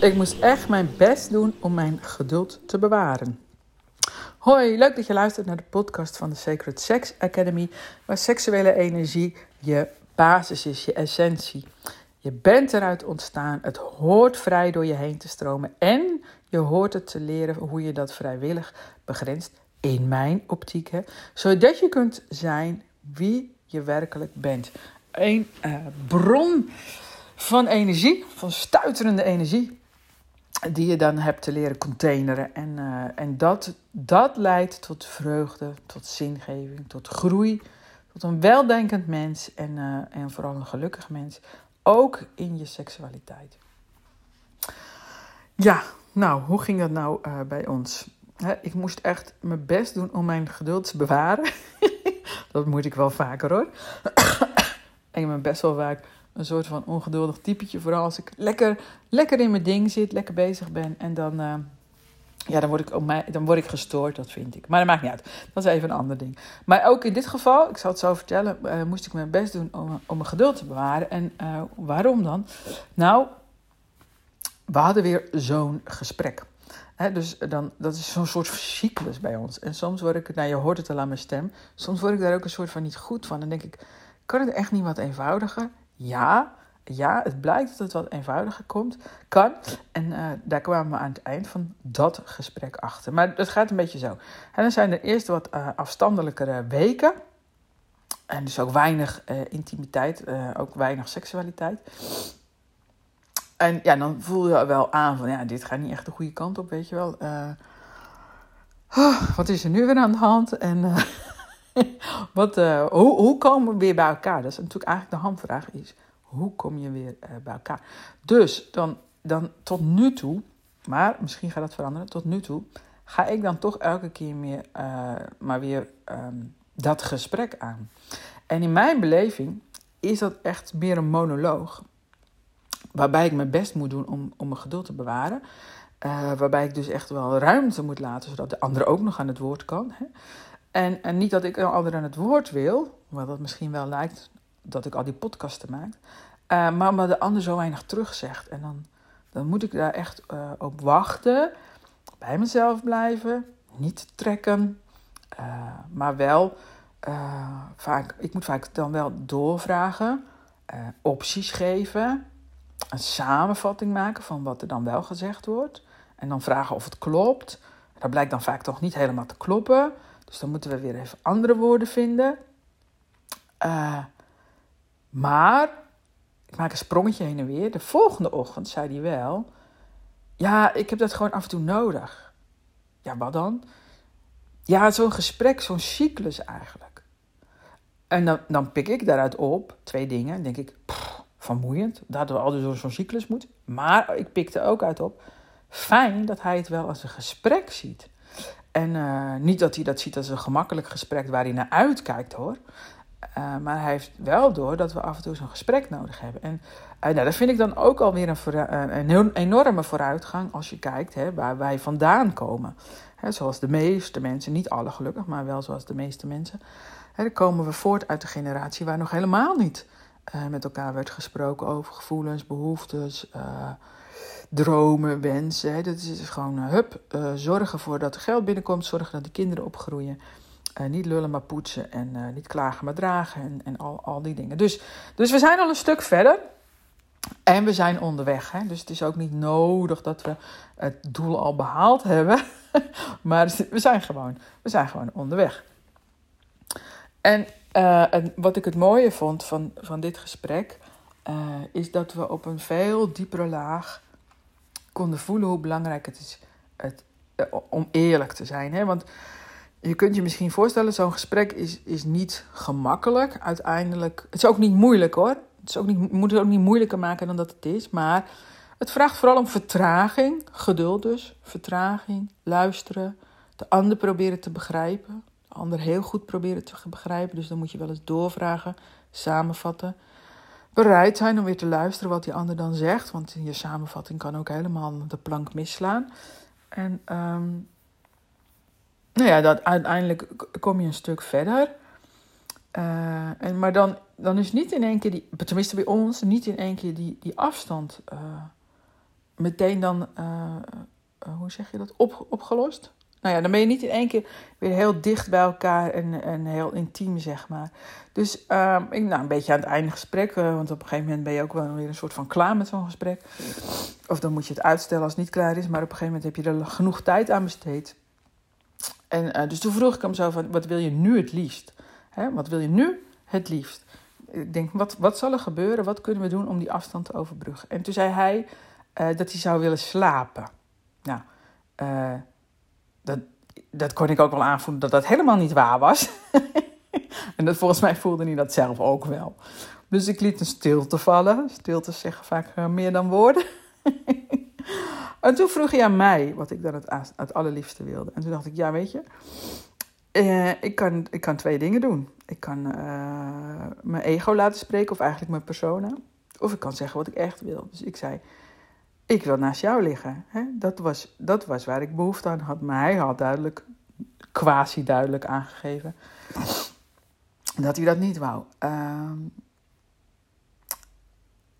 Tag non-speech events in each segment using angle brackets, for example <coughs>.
Ik moest echt mijn best doen om mijn geduld te bewaren. Hoi, leuk dat je luistert naar de podcast van de Sacred Sex Academy, waar seksuele energie je basis is, je essentie. Je bent eruit ontstaan, het hoort vrij door je heen te stromen en je hoort het te leren hoe je dat vrijwillig begrenst, in mijn optiek, hè, zodat je kunt zijn wie je werkelijk bent. Een uh, bron van energie, van stuiterende energie, die je dan hebt te leren containeren. En, uh, en dat, dat leidt tot vreugde, tot zingeving, tot groei, tot een weldenkend mens en, uh, en vooral een gelukkig mens. Ook in je seksualiteit. Ja, nou, hoe ging dat nou bij ons? Ik moest echt mijn best doen om mijn geduld te bewaren. <laughs> dat moet ik wel vaker hoor. <coughs> ik ben best wel vaak een soort van ongeduldig typetje. Vooral als ik lekker, lekker in mijn ding zit, lekker bezig ben. En dan, uh, ja, dan, word ik, dan word ik gestoord, dat vind ik. Maar dat maakt niet uit. Dat is even een ander ding. Maar ook in dit geval, ik zal het zo vertellen, uh, moest ik mijn best doen om, om mijn geduld te bewaren. En uh, waarom dan? Nou, we hadden weer zo'n gesprek. Dus dan, dat is zo'n soort cyclus bij ons. En soms word ik, nou je hoort het al aan mijn stem, soms word ik daar ook een soort van niet goed van. Dan denk ik, kan het echt niet wat eenvoudiger? Ja, ja, het blijkt dat het wat eenvoudiger komt, kan. En uh, daar kwamen we aan het eind van dat gesprek achter. Maar het gaat een beetje zo. En dan zijn er eerst wat uh, afstandelijkere weken. En dus ook weinig intimiteit, ook weinig seksualiteit. En ja, dan voel je wel aan van, ja, dit gaat niet echt de goede kant op, weet je wel. Oh, wat is er nu weer aan de hand? En <laughs> wat, uh, hoe, hoe komen we weer bij elkaar? Dat is natuurlijk eigenlijk de hamvraag is, hoe kom je weer bij elkaar? Dus dan, dan tot nu toe, maar misschien gaat dat veranderen, tot nu toe ga ik dan toch elke keer meer, maar weer um, dat gesprek aan. En in mijn beleving is dat echt meer een monoloog. Waarbij ik mijn best moet doen om, om mijn geduld te bewaren. Uh, waarbij ik dus echt wel ruimte moet laten, zodat de ander ook nog aan het woord kan. Hè? En, en niet dat ik een ander aan het woord wil, wat dat misschien wel lijkt dat ik al die podcasten maak. Uh, maar omdat de ander zo weinig terugzegt. En dan, dan moet ik daar echt uh, op wachten. Bij mezelf blijven. Niet trekken. Maar wel vaak, ik moet vaak dan wel doorvragen. opties geven. Een samenvatting maken van wat er dan wel gezegd wordt. En dan vragen of het klopt. Dat blijkt dan vaak toch niet helemaal te kloppen. Dus dan moeten we weer even andere woorden vinden. Uh, maar, ik maak een sprongetje heen en weer. De volgende ochtend zei hij wel: Ja, ik heb dat gewoon af en toe nodig. Ja, wat dan? Ja, zo'n gesprek, zo'n cyclus eigenlijk. En dan, dan pik ik daaruit op twee dingen. Dan denk ik: vermoeiend dat we altijd door zo'n cyclus moeten. Maar ik pikte ook uit op: fijn dat hij het wel als een gesprek ziet. En uh, niet dat hij dat ziet als een gemakkelijk gesprek waar hij naar uitkijkt hoor. Uh, maar hij heeft wel door dat we af en toe zo'n gesprek nodig hebben. En uh, nou, dat vind ik dan ook alweer een, een enorme vooruitgang als je kijkt hè, waar wij vandaan komen. Hè, zoals de meeste mensen, niet alle gelukkig, maar wel zoals de meeste mensen. Hè, dan komen we voort uit de generatie waar nog helemaal niet met elkaar werd gesproken over gevoelens, behoeftes dromen, wensen. Dat is gewoon, uh, hup, zorgen ervoor dat er geld binnenkomt, zorgen dat de kinderen opgroeien. Niet lullen maar poetsen en niet klagen maar dragen en, en al, al die dingen. Dus, dus we zijn al een stuk verder en we zijn onderweg. Hè. Dus het is ook niet nodig dat we het doel al behaald hebben. <laughs> maar we zijn gewoon, we zijn gewoon onderweg. En, en wat ik het mooie vond van, van dit gesprek... is dat we op een veel diepere laag konden voelen hoe belangrijk het is het, eh, om eerlijk te zijn. Hè? Want je kunt je misschien voorstellen, zo'n gesprek is, is niet gemakkelijk uiteindelijk. Het is ook niet moeilijk hoor. Het is ook niet, moet het ook niet moeilijker maken dan dat het is. Maar het vraagt vooral om vertraging, geduld dus. Vertraging, luisteren, de ander proberen te begrijpen. De ander heel goed proberen te begrijpen. Dus dan moet je wel eens doorvragen, samenvatten bereid zijn om weer te luisteren wat die ander dan zegt. Want je samenvatting kan ook helemaal de plank misslaan. En um, nou ja, dat, uiteindelijk kom je een stuk verder. Uh, en, maar dan, dan is niet in één keer, die, tenminste bij ons, niet in één keer die, die afstand uh, meteen dan, uh, hoe zeg je dat, op, opgelost. Nou ja, dan ben je niet in één keer weer heel dicht bij elkaar en, en heel intiem, zeg maar. Dus ehm, ik, nou, een beetje aan het einde gesprek, want op een gegeven moment ben je ook wel weer een soort van klaar met zo'n gesprek. Of dan moet je het uitstellen als het niet klaar is, maar op een gegeven moment heb je er genoeg tijd aan besteed. En dus toen vroeg ik hem zo van, wat wil je nu het liefst? Hè, wat wil je nu het liefst? Ik denk, wat, wat zal er gebeuren? Wat kunnen we doen om die afstand te overbruggen? En toen zei hij uh, dat hij zou willen slapen. Nou, dat, dat kon ik ook wel aanvoelen dat dat helemaal niet waar was. <laughs> en dat, volgens mij voelde hij dat zelf ook wel. Dus ik liet een stilte vallen. Stilte zeggen vaak uh, meer dan woorden. <laughs> en toen vroeg hij aan mij wat ik dan het, het allerliefste wilde. En toen dacht ik, ja, weet je, uh, ik, kan, ik kan twee dingen doen. Ik kan uh, mijn ego laten spreken, of eigenlijk mijn persona. Of ik kan zeggen wat ik echt wil. Dus ik zei, ik wil naast jou liggen. Hè? Dat, was, dat was waar ik behoefte aan had. Maar hij had duidelijk, quasi duidelijk aangegeven, dat hij dat niet wou. Uh,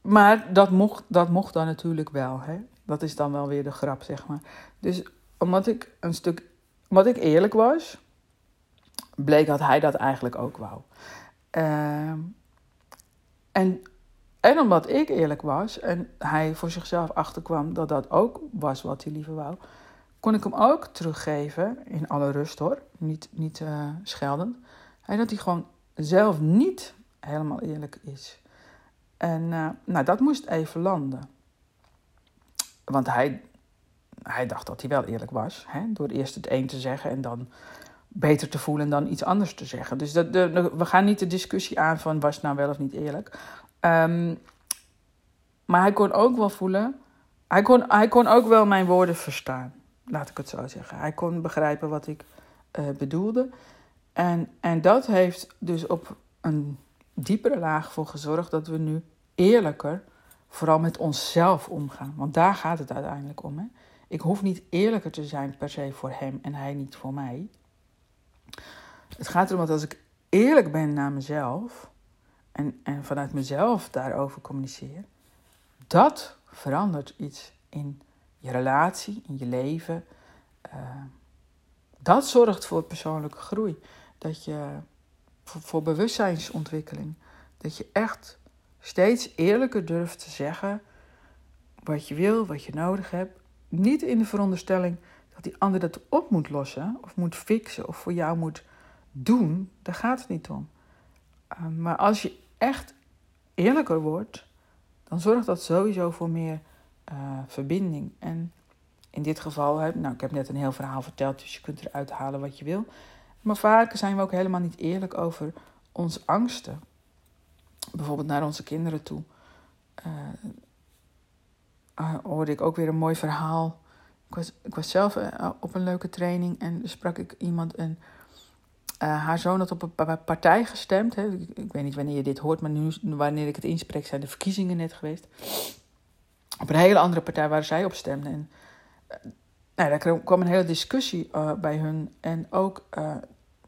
maar dat mocht, dat mocht dan natuurlijk wel. Hè? Dat is dan wel weer de grap, zeg maar. Dus omdat ik een stuk, omdat ik eerlijk was bleek dat hij dat eigenlijk ook wou. Uh, en, en omdat ik eerlijk was en hij voor zichzelf achterkwam dat dat ook was wat hij liever wou, kon ik hem ook teruggeven, in alle rust hoor, niet, niet uh, dat hij gewoon zelf niet helemaal eerlijk is. En uh, nou, dat moest even landen. Want hij, hij dacht dat hij wel eerlijk was, hè, door eerst het een te zeggen en dan beter te voelen dan iets anders te zeggen. Dus dat, de, we gaan niet de discussie aan van was nou wel of niet eerlijk. Um, maar hij kon ook wel voelen, hij kon, hij kon ook wel mijn woorden verstaan, laat ik het zo zeggen. Hij kon begrijpen wat ik uh, bedoelde. En, en dat heeft dus op een diepere laag voor gezorgd dat we nu eerlijker, vooral met onszelf omgaan. Want daar gaat het uiteindelijk om. Hè? Ik hoef niet eerlijker te zijn per se voor hem en hij niet voor mij. Het gaat erom dat als ik eerlijk ben naar mezelf en, en vanuit mezelf daarover communiceer, dat verandert iets in je relatie, in je leven. Uh, dat zorgt voor persoonlijke groei. Dat je voor bewustzijnsontwikkeling. Dat je echt steeds eerlijker durft te zeggen wat je wil, wat je nodig hebt. Niet in de veronderstelling dat die ander dat op moet lossen of moet fixen of voor jou moet doen, daar gaat het niet om. Uh, maar als je echt eerlijker wordt, dan zorgt dat sowieso voor meer uh, verbinding. En in dit geval, nou, ik heb net een heel verhaal verteld, dus je kunt eruit halen wat je wil. Maar vaak zijn we ook helemaal niet eerlijk over onze angsten. Bijvoorbeeld naar onze kinderen toe. Uh, hoorde ik ook weer een mooi verhaal. Ik was, ik was zelf op een leuke training en sprak ik iemand en uh, haar zoon had op een partij gestemd. Hè. Ik, weet niet wanneer je dit hoort, maar nu, wanneer ik het inspreek, zijn de verkiezingen net geweest. Op een hele andere partij waar zij op stemde. En uh, nou, daar kwam een hele discussie uh, bij hun. En ook,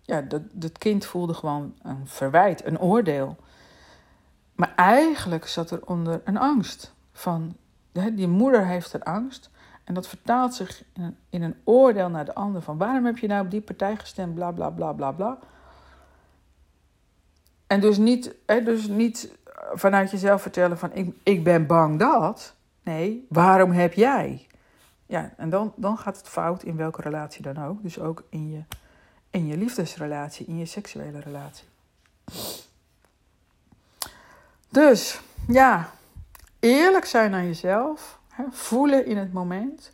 ja, dat, dat kind voelde gewoon een verwijt, een oordeel. Maar eigenlijk zat er onder een angst. Van, hè, die moeder heeft een angst. En dat vertaalt zich in een, oordeel naar de ander. Van waarom heb je nou op die partij gestemd? Bla bla bla bla bla. En dus niet, hè, dus niet vanuit jezelf vertellen van ik, ik ben bang dat. Nee, waarom heb jij? Ja, en dan, dan gaat het fout in welke relatie dan ook. Dus ook in je, in je liefdesrelatie, in je seksuele relatie. Dus ja, eerlijk zijn naar jezelf voelen in het moment.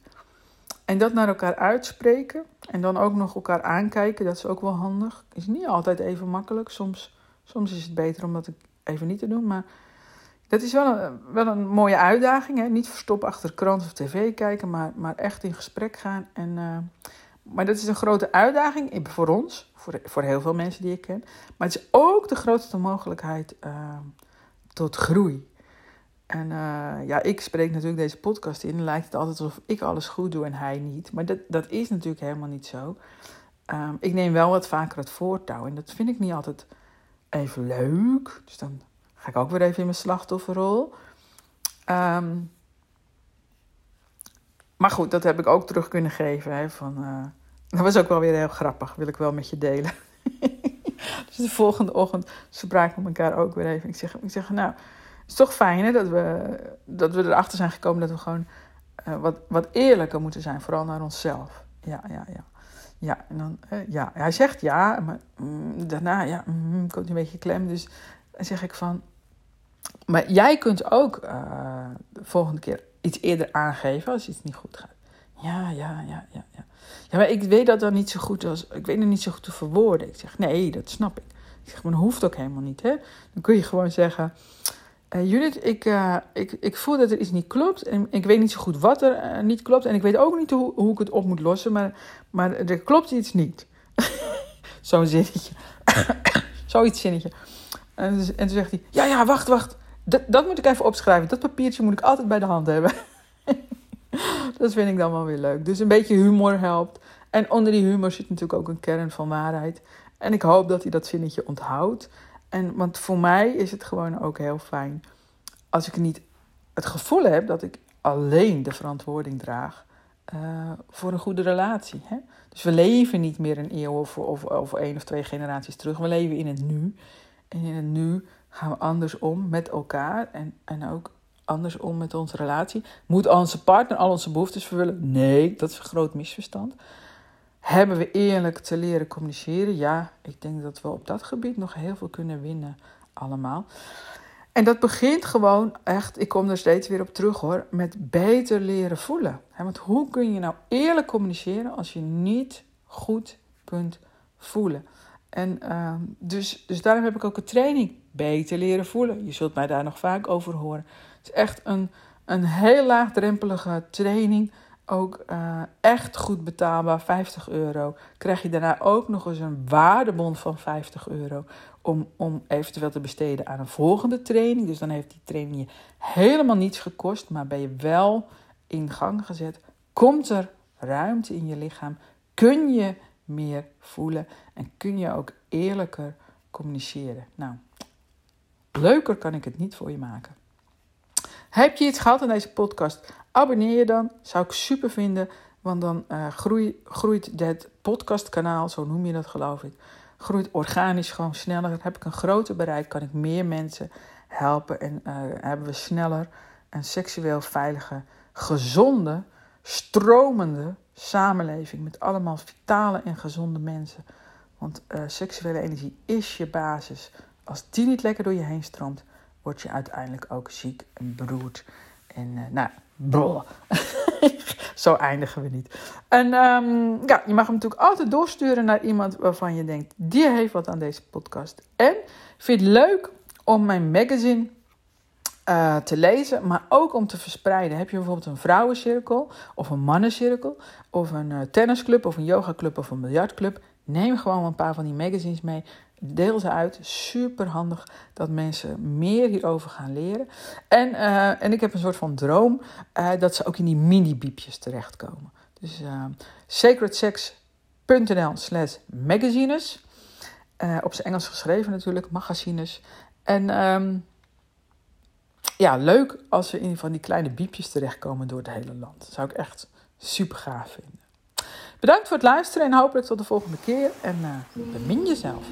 En dat naar elkaar uitspreken. En dan ook nog elkaar aankijken. Dat is ook wel handig. Is niet altijd even makkelijk. Soms, soms is het beter om dat even niet te doen. Maar dat is wel een, wel een mooie uitdaging. Hè? Niet verstoppen achter krant of tv kijken. Maar, maar echt in gesprek gaan. En, uh, maar dat is een grote uitdaging voor ons. Voor, voor heel veel mensen die ik ken. Maar het is ook de grootste mogelijkheid uh, tot groei. En uh, ja, ik spreek natuurlijk deze podcast in. Dan lijkt het altijd alsof ik alles goed doe en hij niet. Maar dat, dat is natuurlijk helemaal niet zo. Um, ik neem wel wat vaker het voortouw. En dat vind ik niet altijd even leuk. Dus dan ga ik ook weer even in mijn slachtofferrol. Ehm, maar goed, dat heb ik ook terug kunnen geven. Hè, van, uh, dat was ook wel weer heel grappig, wil ik wel met je delen. <laughs> dus de volgende ochtend spraken we elkaar ook weer even. Ik zeg, ik zeg nou, is toch fijn hè, dat, we, dat we erachter zijn gekomen dat we gewoon uh, wat, wat eerlijker moeten zijn, vooral naar onszelf. Ja, ja, ja. Ja, en dan, uh, ja. Hij zegt ja, maar mm, daarna ja, mm, komt een beetje klem. Dus dan zeg ik van, maar jij kunt ook uh, de volgende keer iets eerder aangeven als iets niet goed gaat. Ja, ja, ja, ja, ja. Ja, maar ik weet dat dan niet zo goed als. Ik weet het niet zo goed te verwoorden. Ik zeg, nee, dat snap ik. Ik zeg, maar dat hoeft ook helemaal niet, hè? Dan kun je gewoon zeggen. Uh, Judith, ik, uh, ik, ik voel dat er iets niet klopt. En ik weet niet zo goed wat er uh, niet klopt. En ik weet ook niet hoe, hoe ik het op moet lossen. Maar, maar er klopt iets niet. <laughs> Zo'n zinnetje. <coughs> Zoiets zinnetje. En, en toen zegt hij: Ja, ja, wacht, wacht. Dat, dat moet ik even opschrijven. Dat papiertje moet ik altijd bij de hand hebben. <laughs> dat vind ik dan wel weer leuk. Dus een beetje humor helpt. En onder die humor zit natuurlijk ook een kern van waarheid. En ik hoop dat hij dat zinnetje onthoudt. En, want voor mij is het gewoon ook heel fijn als ik niet het gevoel heb dat ik alleen de verantwoording draag uh, voor een goede relatie. Hè? Dus we leven niet meer een eeuw of, of, of één of twee generaties terug. We leven in het nu. En in het nu gaan we anders om met elkaar en, en ook anders om met onze relatie. Moet onze partner al onze behoeftes vervullen? Nee, dat is een groot misverstand. Hebben we eerlijk te leren communiceren? Ja, ik denk dat we op dat gebied nog heel veel kunnen winnen, allemaal. En dat begint gewoon echt, ik kom er steeds weer op terug hoor, met beter leren voelen. Want hoe kun je nou eerlijk communiceren als je niet goed kunt voelen? En uh, dus, dus daarom heb ik ook een training beter leren voelen. Je zult mij daar nog vaak over horen. Het is echt een, een heel laagdrempelige training. Ook uh, echt goed betaalbaar, 50 euro. Krijg je daarna ook nog eens een waardebon van 50 euro. Om, om eventueel te besteden aan een volgende training. Dus dan heeft die training je helemaal niets gekost. Maar ben je wel in gang gezet. Komt er ruimte in je lichaam? Kun je meer voelen? En kun je ook eerlijker communiceren? Nou, leuker kan ik het niet voor je maken. Heb je iets gehad in deze podcast? Abonneer je dan. Zou ik super vinden. Want dan uh, groei, groeit dit podcastkanaal, zo noem je dat geloof ik, groeit organisch gewoon sneller. Dan heb ik een groter bereik, kan ik meer mensen helpen en uh, hebben we sneller een seksueel veilige, gezonde, stromende samenleving met allemaal vitale en gezonde mensen. Want uh, seksuele energie is je basis. Als die niet lekker door je heen stroomt, word je uiteindelijk ook ziek en beroerd. En uh, nou, brrr. <laughs> zo eindigen we niet. En um, ja, je mag hem natuurlijk altijd doorsturen naar iemand waarvan je denkt, die heeft wat aan deze podcast. En vind het leuk om mijn magazine uh, te lezen, maar ook om te verspreiden. Heb je bijvoorbeeld een vrouwencirkel of een mannencirkel of een uh, tennisclub of een yogaclub of een biljartclub? Neem gewoon een paar van die magazines mee. Deel ze uit. Super handig dat mensen meer hierover gaan leren. En, uh, en ik heb een soort van droom uh, dat ze ook in die mini-biepjes terechtkomen. Dus uh, sacredsex.nl slash magazines. op zijn Engels geschreven natuurlijk, magazines. En um, ja, leuk als we in van die kleine biepjes terechtkomen door het hele land. Dat zou ik echt super gaaf vinden. Bedankt voor het luisteren en hopelijk tot de volgende keer. En uh, bemin jezelf.